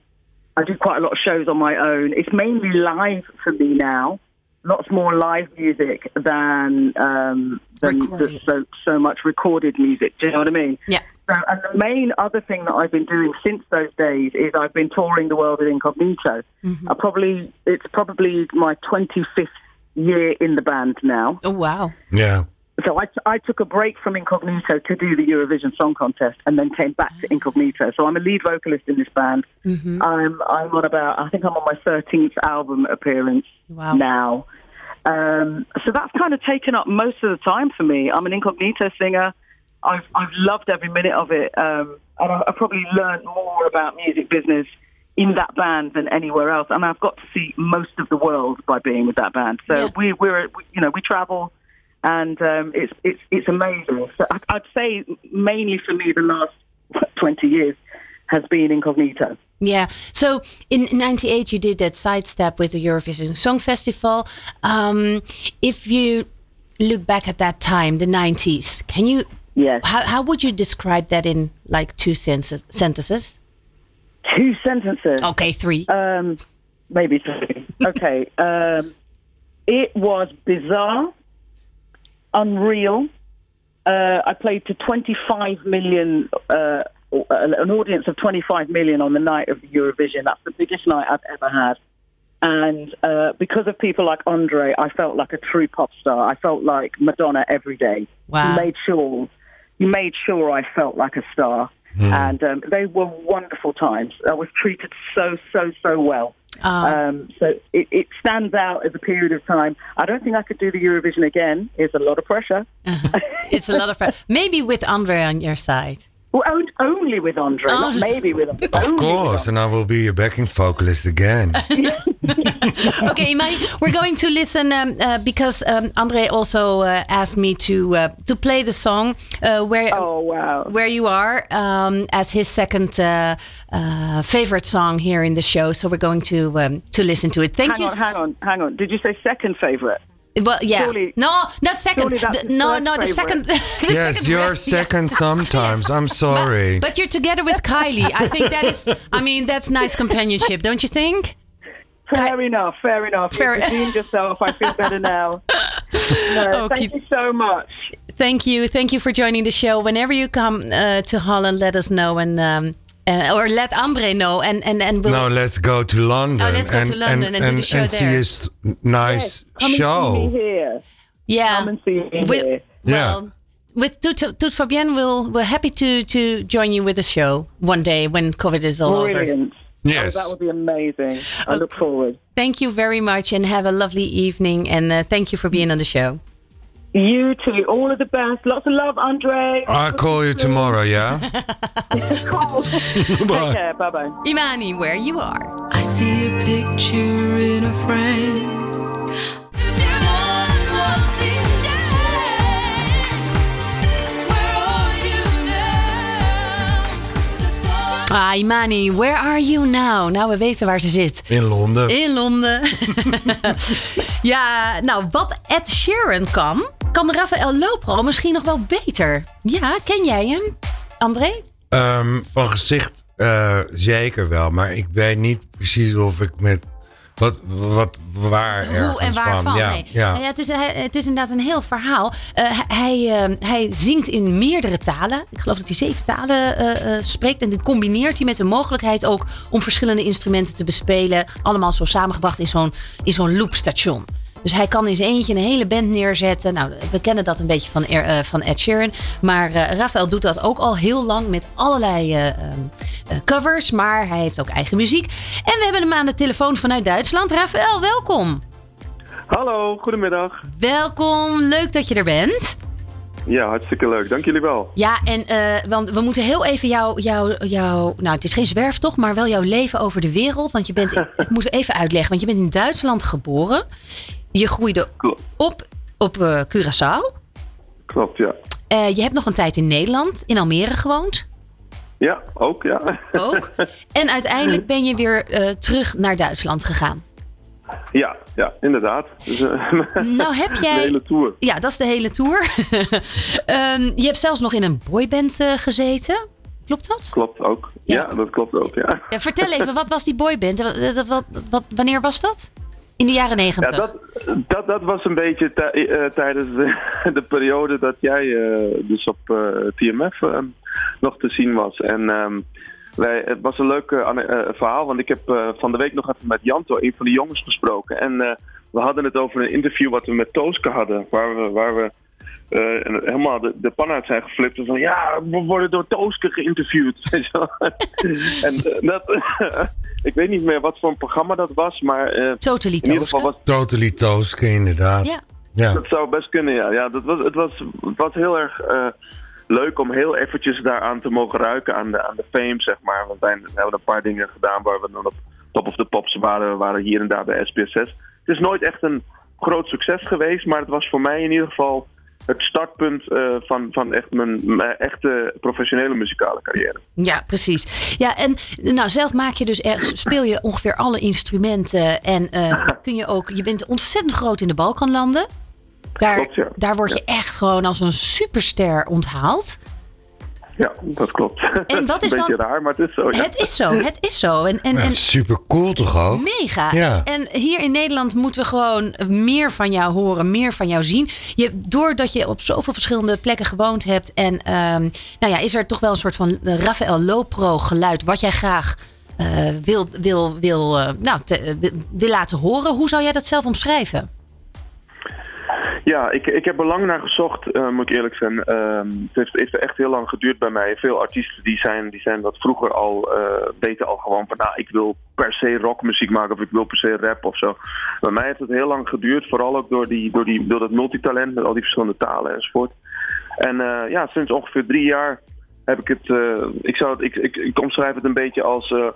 I do quite a lot of shows on my own. It's mainly live for me now. Lots more live music than um, than the, so so much recorded music. Do you know what I mean?
Yeah.
So, and the main other thing that I've been doing since those days is I've been touring the world with Incognito. Mm-hmm. I probably it's probably my 25th year in the band now.
Oh, wow.
Yeah.
So I, I took a break from Incognito to do the Eurovision Song Contest and then came back to ah. Incognito. So I'm a lead vocalist in this band. Mm-hmm. I'm I'm on about I think I'm on my 13th album appearance
Wow.
now. Um, so that's kind of taken up most of the time for me. I'm an Incognito singer. I've I've loved every minute of it, um, and I, I probably learned more about music business in that band than anywhere else. And I've got to see most of the world by being with that band. So
Yeah.
we we're we, you know we travel, and um, it's it's it's amazing. So I, I'd say mainly for me the last twenty years has been Incognito.
Yeah. So in '98, you did that sidestep with the Eurovision Song Festival. Um, if you look back at that time, the '90s, can you?
Yes.
How, how would you describe that in like two sentences?
Two sentences.
Okay, three.
Um, maybe three. Okay. um, it was bizarre, unreal. Uh, I played to 25 million, uh, an audience of 25 million on the night of the Eurovision. That's the biggest night I've ever had. And uh, because of people like Andre, I felt like a true pop star. I felt like Madonna every day.
Wow.
Made sure, you made sure I felt like a star. And um, they were wonderful times. I was treated so, so, so well. Um, so it, it stands out as a period of time. I don't think I could do the Eurovision again. It's a lot of pressure.
It's a lot of pressure. Maybe with Andre on your side.
Well, only with Andre,
Oh.
not maybe with only
Of course, and I will be your backing vocalist again.
Okay, Imani, we're going to listen um, uh, because um, Andre also uh, asked me to uh, to play the song uh, where
Oh wow!
where you are um, as his second uh, uh, favorite song here in the show. So we're going to um, to listen to it. Thank
Hang
you.
on, hang on, hang on. Did you say second favorite?
Well, yeah.
Surely-
no, not second. The- no, no, the
favorite.
second. the
yes,
second
you're
round, yeah.
second sometimes. I'm sorry.
But you're together with Kylie. I think that is. I mean, that's nice companionship, don't you think?
Fair enough, fair enough.
Fair-
You've redeemed yourself. I feel better now. No,
Okay.
Thank you so much.
Thank you. Thank you for joining the show. Whenever you come uh, to Holland, let us know and um, uh, or let Andre know and and and we'll.
no, let's go to London.
Oh, let's go
and,
to London and do the show
and see
there.
his nice
Come
show.
and see me here.
yeah.
Come and see me
We-
here.
well, with Toet, Toet Fabienne, we'll, we're happy to, to join you with the show one day when COVID is all over.
Brilliant.
Yes.
Oh, that would be amazing. I look forward.
Thank you very much and have a lovely evening. And uh, thank you for being on the show.
You too. All of the best. Lots of love, Andre.
I'll call you tomorrow, yeah?
Cool. Take
Bye.
care. Bye bye.
Imani, where you are.
I see a picture in a frame.
Ah, Imani, where are you now? Nou, we weten waar ze zit.
In Londen.
In Londen. ja, nou, wat Ed Sheeran kan, kan Rafael Lopro misschien nog wel beter. Ja, ken jij hem, André?
Ehm, van gezicht eh, zeker wel, maar ik weet niet precies of ik met wat, wat, waar
Hoe en waarvan?
van. Ja,
nee.
ja.
Nou ja, het, is, het is inderdaad een heel verhaal. Eh, hij, eh, hij zingt in meerdere talen. Ik geloof dat hij zeven talen eh, spreekt. En dit combineert hij met de mogelijkheid ook om verschillende instrumenten te bespelen. Allemaal zo samengebracht in zo'n, in zo'n loopstation. Dus hij kan in zijn eentje een hele band neerzetten. Nou, we kennen dat een beetje van, eh, van Ed Sheeran. Maar eh Rafael doet dat ook al heel lang met allerlei eh, ehm, eh, covers. Maar hij heeft ook eigen muziek. En we hebben hem aan de telefoon vanuit Duitsland. Rafael, welkom.
Hallo, goedemiddag.
Welkom, leuk dat je er bent.
Ja, hartstikke leuk. Dank jullie wel.
Ja, en eh, want we moeten heel even jouw, jouw, jouw, nou het is geen zwerftocht, maar wel jouw leven over de wereld. Want je bent, ik moet even uitleggen, want je bent in Duitsland geboren. Je groeide
Klopt.
op op eh, Curaçao.
Klopt, ja.
Eh, je hebt nog een tijd in Nederland, in Almere gewoond.
Ja, ook, ja.
Ook. En uiteindelijk ben je weer terug naar Duitsland gegaan.
Ja, ja, inderdaad. Dus, eh,
Nou heb
de
jij...
hele tour.
Ja, dat is de hele tour. Ehm, je hebt zelfs nog in een boyband eh, gezeten. Klopt dat?
Klopt ook.
Ja.
Ja, dat klopt ook, ja.
Ja, vertel even, wat was die boyband? Wat, wat, wat, wanneer was dat? In de jaren
Ja,
negentig.
dat, dat, dat was een beetje tij- eh, tijdens de, de periode dat jij eh, dus op eh, TMF eh, nog te zien was. En ehm, wij, het was een leuk eh, eh, verhaal, want ik heb eh, van de week nog even met Janto, een van de jongens, gesproken. En eh, we hadden het over een interview wat we met Tooske hadden, waar we, waar we eh, helemaal de, de pan uit zijn geflipt. Van ja, we worden door Tooske geïnterviewd. en dat, ik weet niet meer wat voor een programma dat was, maar eh,
Totally
in ieder geval
Tooske.
was
Totally Tooske, inderdaad.
Ja.
Ja.
dat zou best kunnen, ja. ja dat was, het, was, het was heel erg eh, leuk om heel eventjes daaraan te mogen ruiken, aan de, aan de fame, zeg maar. Want wij we hebben een paar dingen gedaan waar we dan op top of the pops waren. We waren hier en daar bij SPSS. Het is nooit echt een groot succes geweest, maar het was voor mij in ieder geval het startpunt eh, van, van echt mijn, mijn echte professionele muzikale carrière.
Ja, precies. Ja, en nou, zelf maak je dus er, speel je ongeveer alle instrumenten. En eh, kun je ook, je bent ontzettend groot in de Balkanlanden. Daar,
Klopt, ja.
daar word je echt gewoon als een superster onthaald.
Ja, dat klolt.
En wat is
een beetje
dan-
raar, maar het is zo. Ja.
Het is zo, het is zo. En, en,
Ja,
en
super cool toch ook?
Mega.
Ja.
En hier in Nederland moeten we gewoon meer van jou horen, meer van jou zien. Je, doordat je op zoveel verschillende plekken gewoond hebt. En ehm, nou ja, is er toch wel een soort van Rafael Lopro geluid wat jij graag eh, wil, wil, wil, eh, nou, te- wil, wil laten horen. Hoe zou jij dat zelf omschrijven?
Ja, ik, ik heb er lang naar gezocht, eh, moet ik eerlijk zijn. Ehm, het heeft, heeft echt heel lang geduurd bij mij. Veel artiesten die zijn, die zijn wat vroeger al, eh, weten al gewoon van, nou, ik wil per se rockmuziek maken of ik wil per se rap of zo. Bij mij heeft het heel lang geduurd, vooral ook door, die, door, die, door dat multitalent met al die verschillende talen enzovoort. En eh, ja, sinds ongeveer drie jaar heb ik het, eh, ik, zou het ik, ik, ik omschrijf het een beetje als eh,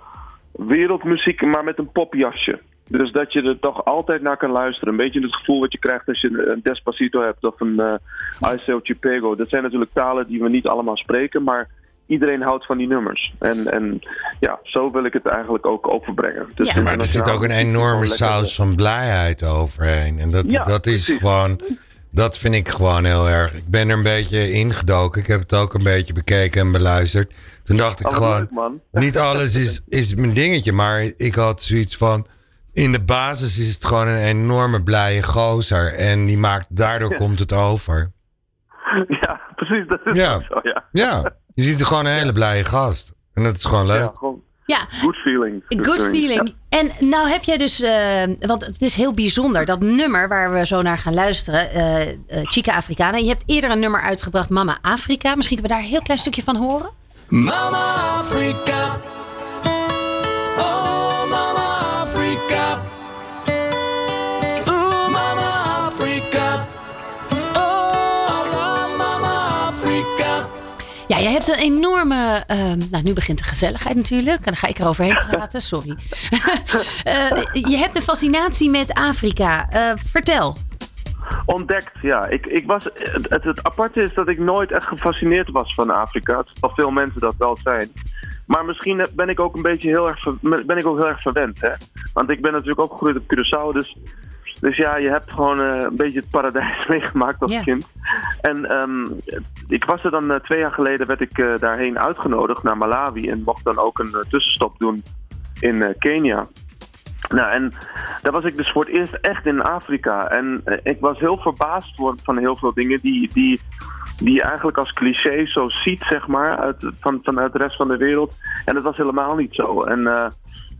wereldmuziek, maar met een popjasje. Dus dat je er toch altijd naar kan luisteren. Een beetje het gevoel wat je krijgt als je een Despacito hebt of een uh, Iceo Chipego. Dat zijn natuurlijk talen die we niet allemaal spreken, maar iedereen houdt van die nummers. En, en ja, zo wil ik het eigenlijk ook overbrengen. Dus
Ja.
Maar er zit ook een enorme saus van blijheid overheen. En dat,
Ja,
dat is
precies.
gewoon... Dat vind ik gewoon heel erg. Ik ben er een beetje ingedoken. Ik heb het ook een beetje bekeken en beluisterd. Toen dacht ik
Oh,
gewoon...
leuk.
Niet alles is, is mijn dingetje. Maar ik had zoiets van... In de basis is het gewoon een enorme blije gozer. En die maakt, daardoor komt het over.
Ja, precies. Dat is
Ja.
zo, ja.
Ja, je ziet er gewoon een hele blije gast. En dat is gewoon leuk.
Ja, gewoon
Ja,
good feeling.
Good feeling. En nou heb jij dus, eh, want het is heel bijzonder, dat nummer waar we zo naar gaan luisteren, eh eh, Chica Africana. Je hebt eerder een nummer uitgebracht, Mama Afrika. Misschien kunnen we daar een heel klein stukje van horen.
Mama Africa.
Ja, jij hebt een enorme. ehm, nou, nu begint de gezelligheid natuurlijk. En dan ga ik er overheen praten, sorry. Eh, je hebt een fascinatie met Afrika. Eh, vertel.
Ontdekt, ja. Ik, ik was, het, het, aparte is dat ik nooit echt gefascineerd was van Afrika. Zal veel mensen dat wel zijn. Maar misschien ben ik ook een beetje heel erg, ben ik ook heel erg verwend. Hè? Want ik ben natuurlijk ook gegroeid op Curaçao. Dus, dus ja, je hebt gewoon eh, een beetje het paradijs meegemaakt als kind. En ehm, ik was er dan eh, twee jaar geleden, werd ik eh, daarheen uitgenodigd naar Malawi. En mocht dan ook een tussenstop doen in Kenia. Nou, en daar was ik dus voor het eerst echt in Afrika. En ik was heel verbaasd van heel veel dingen die, die, die je eigenlijk als cliché zo ziet, zeg maar, uit, van, vanuit de rest van de wereld. En dat was helemaal niet zo. En eh,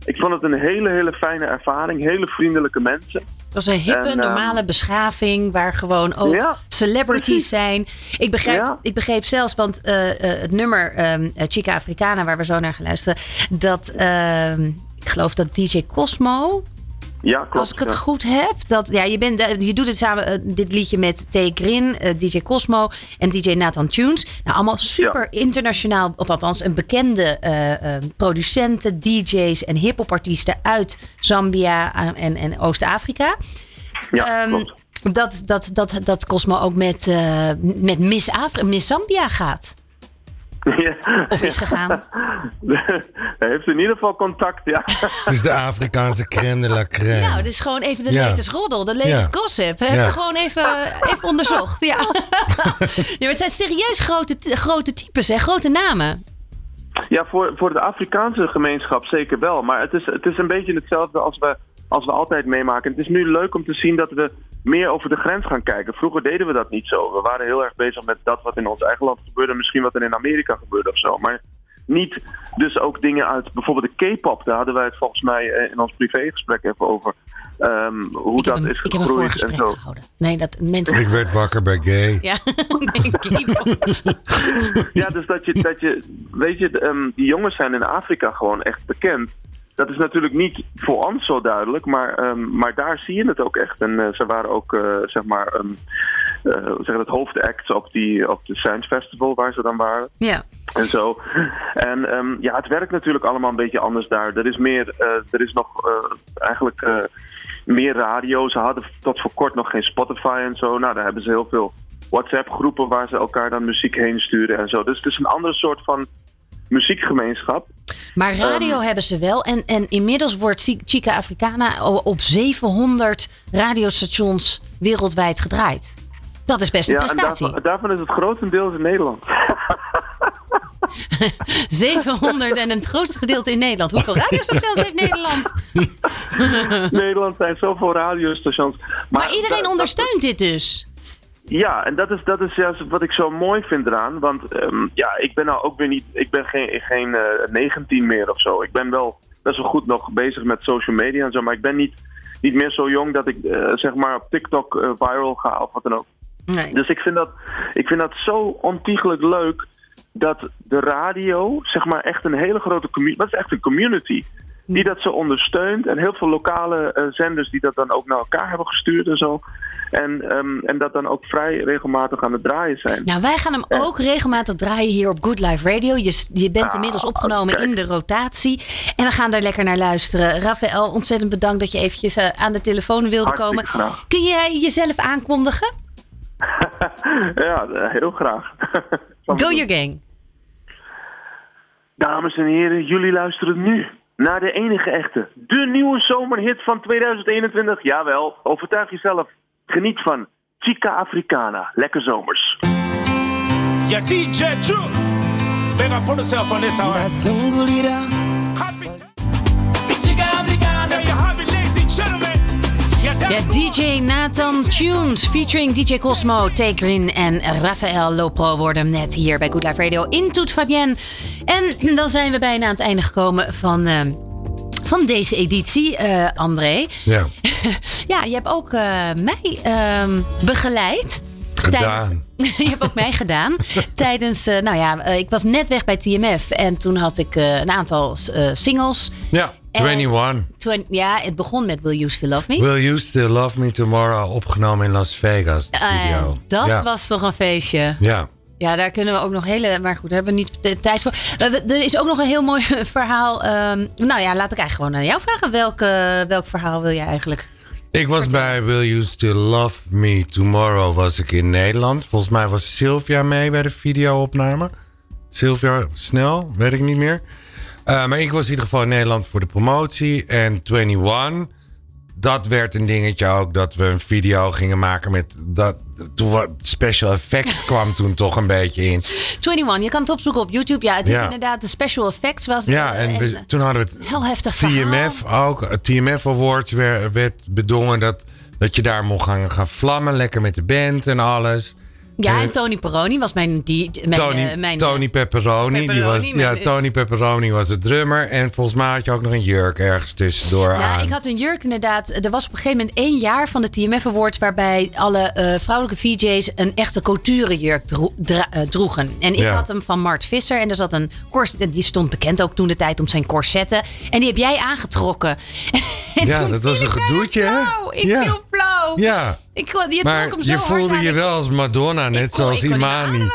ik vond het een hele, hele fijne ervaring. Hele vriendelijke mensen.
Het was een hippe,
En, ehm,
normale beschaving waar gewoon ook
Ja,
celebrities
precies.
zijn. Ik begrijp,
Ja.
ik begreep zelfs, want eh, eh, het nummer ehm, eh, Chica Africana, waar we zo naar gaan luisteren, dat ehm, ik geloof dat DJ Cosmo,
Ja, klopt.
als ik het
ja.
goed heb, dat ja, je, bent, eh, je doet het samen, eh, dit liedje met T. Grin, eh, DJ Cosmo en DJ Nathan Tunes. Nou, allemaal super internationaal, of althans een bekende producenten, DJ's en hip-hop-artiesten uit Zambia en, en, Oost-Afrika.
Ja,
Ehm,
klopt.
dat, dat, dat, dat Cosmo ook met, met Miss, Afri Miss Zambia gaat.
Ja.
Of is gegaan.
Hij heeft in ieder geval contact, ja.
Het is de Afrikaanse crème de la crème.
Nou, is gewoon even de
Ja.
latest roddel, de latest
Ja.
gossip.
Ja.
ik gewoon even, even onderzocht. Ja. ja, maar het zijn serieus grote, grote types, hè? grote namen.
Ja, voor, voor de Afrikaanse gemeenschap zeker wel. Maar het is, het is een beetje hetzelfde als we, als we altijd meemaken. Het is nu leuk om te zien dat we meer over de grens gaan kijken. Vroeger deden we dat niet zo. We waren heel erg bezig met dat wat in ons eigen land gebeurde. Misschien wat er in Amerika gebeurde of zo. Maar niet dus ook dingen uit bijvoorbeeld de K-pop. Daar hadden wij het volgens mij eh, in ons privégesprek even over. Ehm, hoe
Ik heb,
dat
een,
is
ik heb een
gegroeid en
voorgesprek
zo.
gehouden. Nee, dat mensen...
Ik werd wakker bij gay.
Ja, nee, K-pop.
Ja, dus dat je, dat je weet je, ehm, die jongens zijn in Afrika gewoon echt bekend. Dat is natuurlijk niet voor ons zo duidelijk, maar, ehm, maar daar zie je het ook echt. En eh, ze waren ook, eh, zeg maar, ehm, eh, hoe zeg dat, hoofdact op, die, op de Science Festival waar ze dan waren.
Ja.
En zo. En ehm, ja, het werkt natuurlijk allemaal een beetje anders daar. Er is meer, eh, er is nog eh, eigenlijk eh, meer radio. Ze hadden tot voor kort nog geen Spotify en zo. Nou, daar hebben ze heel veel WhatsApp-groepen waar ze elkaar dan muziek heen sturen en zo. Dus het is een andere soort van muziekgemeenschap.
Maar radio
Ehm.
hebben ze wel. En, en inmiddels wordt Chi- Chica Africana op 700 radiostations wereldwijd gedraaid. Dat is best een
Ja,
prestatie.
daarvan, daarvan is het grotendeels in Nederland.
700 en het grootste gedeelte in Nederland. Hoeveel radiostations heeft Nederland?
Nederland zijn zoveel radiostations. Maar,
Maar iedereen ondersteunt dit dus.
Ja, en dat is, dat is juist wat ik zo mooi vind eraan. Want ehm, ja, ik ben nou ook weer niet, ik ben geen, geen eh 19 meer of zo. Ik ben wel best wel goed nog bezig met social media en zo, maar ik ben niet, niet meer zo jong dat ik eh, zeg maar op TikTok eh, viral ga of wat dan ook.
Nee.
Dus ik vind dat, ik vind dat zo ontiegelijk leuk dat de radio, zeg maar, echt een hele grote community, dat is echt een community, die dat zo ondersteunt. En heel veel lokale eh, zenders die dat dan ook naar elkaar hebben gestuurd en zo. En, ehm, en dat dan ook vrij regelmatig aan het draaien zijn.
Nou, wij gaan hem ook regelmatig draaien hier op Good Life Radio. Je, je bent
Ah,
inmiddels opgenomen
kijk.
in de rotatie. En we gaan daar lekker naar luisteren. Rafael, ontzettend bedankt dat je eventjes eh, aan de telefoon wilde
Hartstikke
komen.
graag.
Kun jij jezelf aankondigen?
ja, eh, heel graag.
Go your gang.
Dames en heren, jullie luisteren nu naar de enige echte, de nieuwe zomerhit van 2021. Jawel, overtuig jezelf. Geniet van Chica Africana. Lekker zomers.
Yeah, DJ True. Big up put yourself on this hour.
Ja, DJ Nathan Tunes featuring DJ Cosmo, Takerin en Rafael Lopro worden net hier bij Good Life Radio in Toet Fabienne. En dan zijn we bijna aan het einde gekomen van, eh, van deze editie, eh, André.
Ja,
Ja, je hebt ook eh, mij ehm, begeleid.
gedaan.
je hebt ook mij gedaan. tijdens, nou ja, ik was net weg bij TMF. En toen had ik een aantal singles.
Ja, 21.
Twen- ja, het begon met Will You Still Love Me?
Will You Still Love Me Tomorrow opgenomen in Las Vegas, video.
dat
ja.
was toch een feestje.
Ja,
Ja, daar kunnen we ook nog hele. Maar goed, daar hebben we niet de tijd voor. Eh, Er is ook nog een heel mooi verhaal. ehm, nou ja, laat ik eigenlijk gewoon aan jou vragen. Welk, welk verhaal wil je eigenlijk?
ik was bij Will You Still Love Me Tomorrow was ik in Nederland. Volgens mij was Sylvia mee bij de videoopname. Sylvia Snel, weet ik niet meer. Eh, maar ik was in ieder geval in Nederland voor de promotie. En 21, dat werd een dingetje ook. Dat we een video gingen maken met dat. Toen wat special effects kwam toen toch een beetje in.
21, je kan het opzoeken op YouTube. Ja, het is
Ja.
inderdaad de special effects was.
Ja,
eh,
en we- toen hadden we het
heel heftig verhaal.
TMF ook. Het TMF Awards werd, werd bedongen dat, dat je daar mocht gaan, gaan vlammen. Lekker met de band en alles.
Ja,
Eh,
en Tony Peroni was mijn... Die, mijn,
Tony,
eh, mijn
Tony Pepperoni, die was, ja, Tony Pepperoni was de drummer. En volgens mij had je ook nog een jurk ergens tussendoor
Ja,
aan.
ik had een jurk inderdaad. Er was op een gegeven moment één jaar van de TMF Awards... waarbij alle eh, vrouwelijke VJ's een echte couture jurk dro- eh, droegen. En ik
Ja.
had hem van Mart Visser. En er zat een corset, die stond bekend ook toen de tijd om zijn corsetten. En die heb jij aangetrokken. En
ja, dat was een gedoetje, hè?
Ik
ja.
viel flauw.
Ja.
Ik, je
Maar
trok hem zo
je voelde je wel als Madonna, net
kon-
zoals Imani.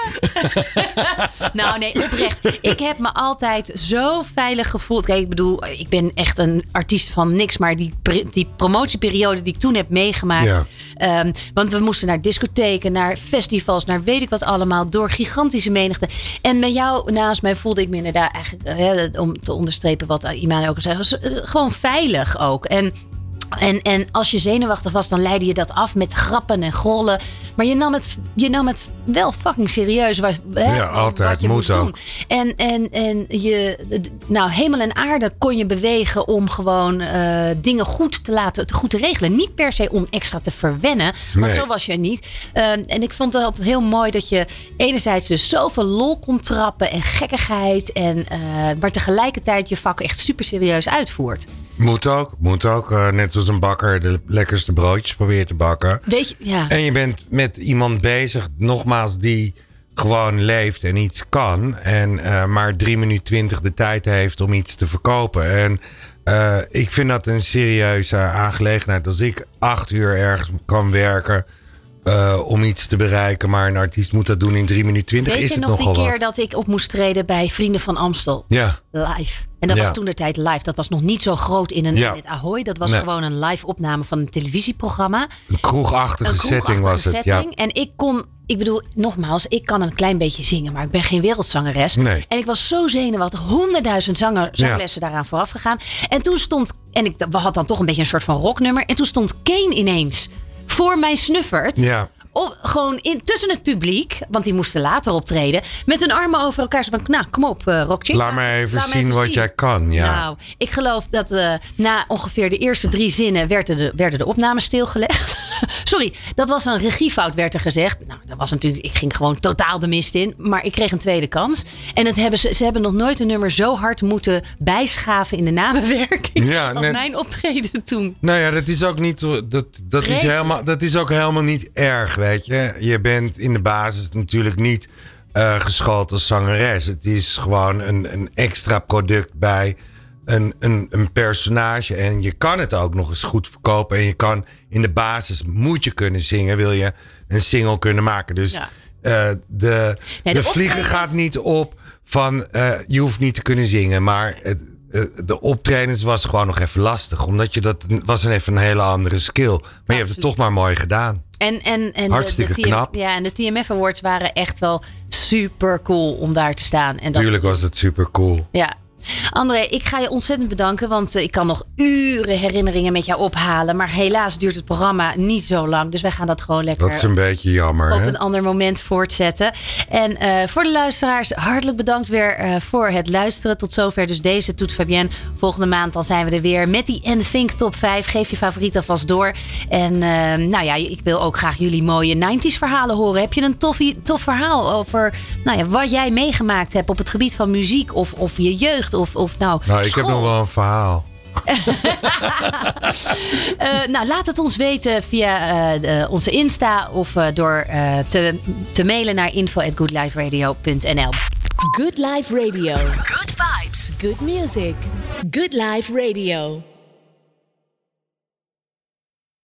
Nou, nee, oprecht. Ik heb me altijd zo veilig gevoeld. Kijk, ik bedoel, ik ben echt een artiest van niks. Maar die, die promotieperiode die ik toen heb meegemaakt.
Ja.
ehm, want we moesten naar discotheken, naar festivals, naar weet ik wat allemaal. Door gigantische menigte. En met jou naast mij voelde ik me inderdaad eigenlijk, eh, om te onderstrepen wat Imane ook al zei. was, eh, Gewoon veilig ook. En en, en als je zenuwachtig was, dan leidde je dat af met grappen en grollen. Maar je nam het, je nam het wel fucking serieus. Hè,
Ja, altijd. Moet ook.
doen. En, en, en je, nou, hemel en aarde kon je bewegen om gewoon eh, dingen goed te laten, goed te regelen. Niet per se om extra te verwennen, want
Nee.
zo was je niet. Eh, en ik vond het altijd heel mooi dat je enerzijds dus zoveel lol kon trappen en gekkigheid. En, eh, maar tegelijkertijd je vak echt super serieus uitvoert.
Moet ook, moet ook. eh, net zoals een bakker de lekkerste broodjes probeert te bakken.
Weet je, ja.
En je bent met iemand bezig, nogmaals, die gewoon leeft en iets kan. En eh, maar drie minuten twintig de tijd heeft om iets te verkopen. En eh, ik vind dat een serieuze aangelegenheid. Als ik acht uur ergens kan werken eh, om iets te bereiken. Maar een artiest moet dat doen in drie minuten twintig.
Weet
Is
je
het
nog die keer
wat.
dat ik op moest treden bij Vrienden van Amstel?
Ja.
Live. En dat
Ja.
was toen de tijd live. Dat was nog niet zo groot in een
Ja.
met Ahoy. Dat was
Nee.
gewoon een live opname van een televisieprogramma.
Een kroegachtige
Een
setting was het.
setting. En ik kon, ik bedoel, nogmaals, ik kan een klein beetje zingen, maar ik ben geen wereldzangeres.
Nee.
En ik was zo zenuwachtig, honderdduizend zanger, zanglessen daaraan vooraf gegaan. En toen stond, en ik we had dan toch een beetje een soort van rocknummer. En toen stond Kane ineens voor mij snuffert.
Ja.
Op, gewoon in, tussen het publiek, want die moesten later optreden. Met hun armen over elkaar. Zo van, nou, kom op, uh, Rockchick.
Laat maar even
laat
zien wat jij kan. Ja.
Nou, ik geloof dat eh, na ongeveer de eerste drie zinnen werden de, werden de opnames stilgelegd. Sorry, dat was een regiefout, werd er gezegd. Nou, dat was natuurlijk, ik ging gewoon totaal de mist in. Maar ik kreeg een tweede kans. En het hebben ze, ze hebben nog nooit een nummer zo hard moeten bijschaven in de namenwerking.
Ja,
als
net-
mijn optreden toen.
Nou ja, dat is ook niet. Dat, dat, is helemaal, dat is ook helemaal niet erg, weet je. Je bent in de basis natuurlijk niet eh geschoold als zangeres. Het is gewoon een, een extra product bij een, een, een personage. En je kan het ook nog eens goed verkopen. En je kan in de basis moet je kunnen zingen, wil je een single kunnen maken. Dus
Ja.
eh, de,
Nee,
de,
de
vlieger gaat niet op van eh, je hoeft niet te kunnen zingen. Maar het, de optredens was gewoon nog even lastig. Omdat je dat was een even een hele andere skill. Maar je hebt het toch maar mooi gedaan.
En, en, en
Hartstikke
de, de TM
knap.
Ja, en de TMF Awards waren echt wel super cool om daar te staan. En dat,
Tuurlijk was het super cool.
Ja. André, ik ga je ontzettend bedanken, want eh, ik kan nog uren herinneringen met jou ophalen. Maar helaas duurt het programma niet zo lang, dus wij gaan dat gewoon lekker
Dat is een beetje jammer.
op
Hè?
een ander moment voortzetten. En eh, voor de luisteraars, hartelijk bedankt weer eh, voor het luisteren. Tot zover dus deze Toet Fabienne. Volgende maand dan zijn we er weer met die NSYNC top 5. Geef je favoriet alvast door. En nou ja, ik wil ook graag jullie mooie 90s verhalen horen. Heb je een toffie, tof verhaal over nou ja, wat jij meegemaakt hebt op het gebied van muziek of, of je jeugd of, of nou,
Nou, ik heb nog wel een verhaal.
Eh, nou, laat het ons weten via eh, de- onze Insta of eh, door eh, te, te mailen naar info@goodliferadio.nl.
Good Life Radio. Good vibes. Good music. Good Life Radio.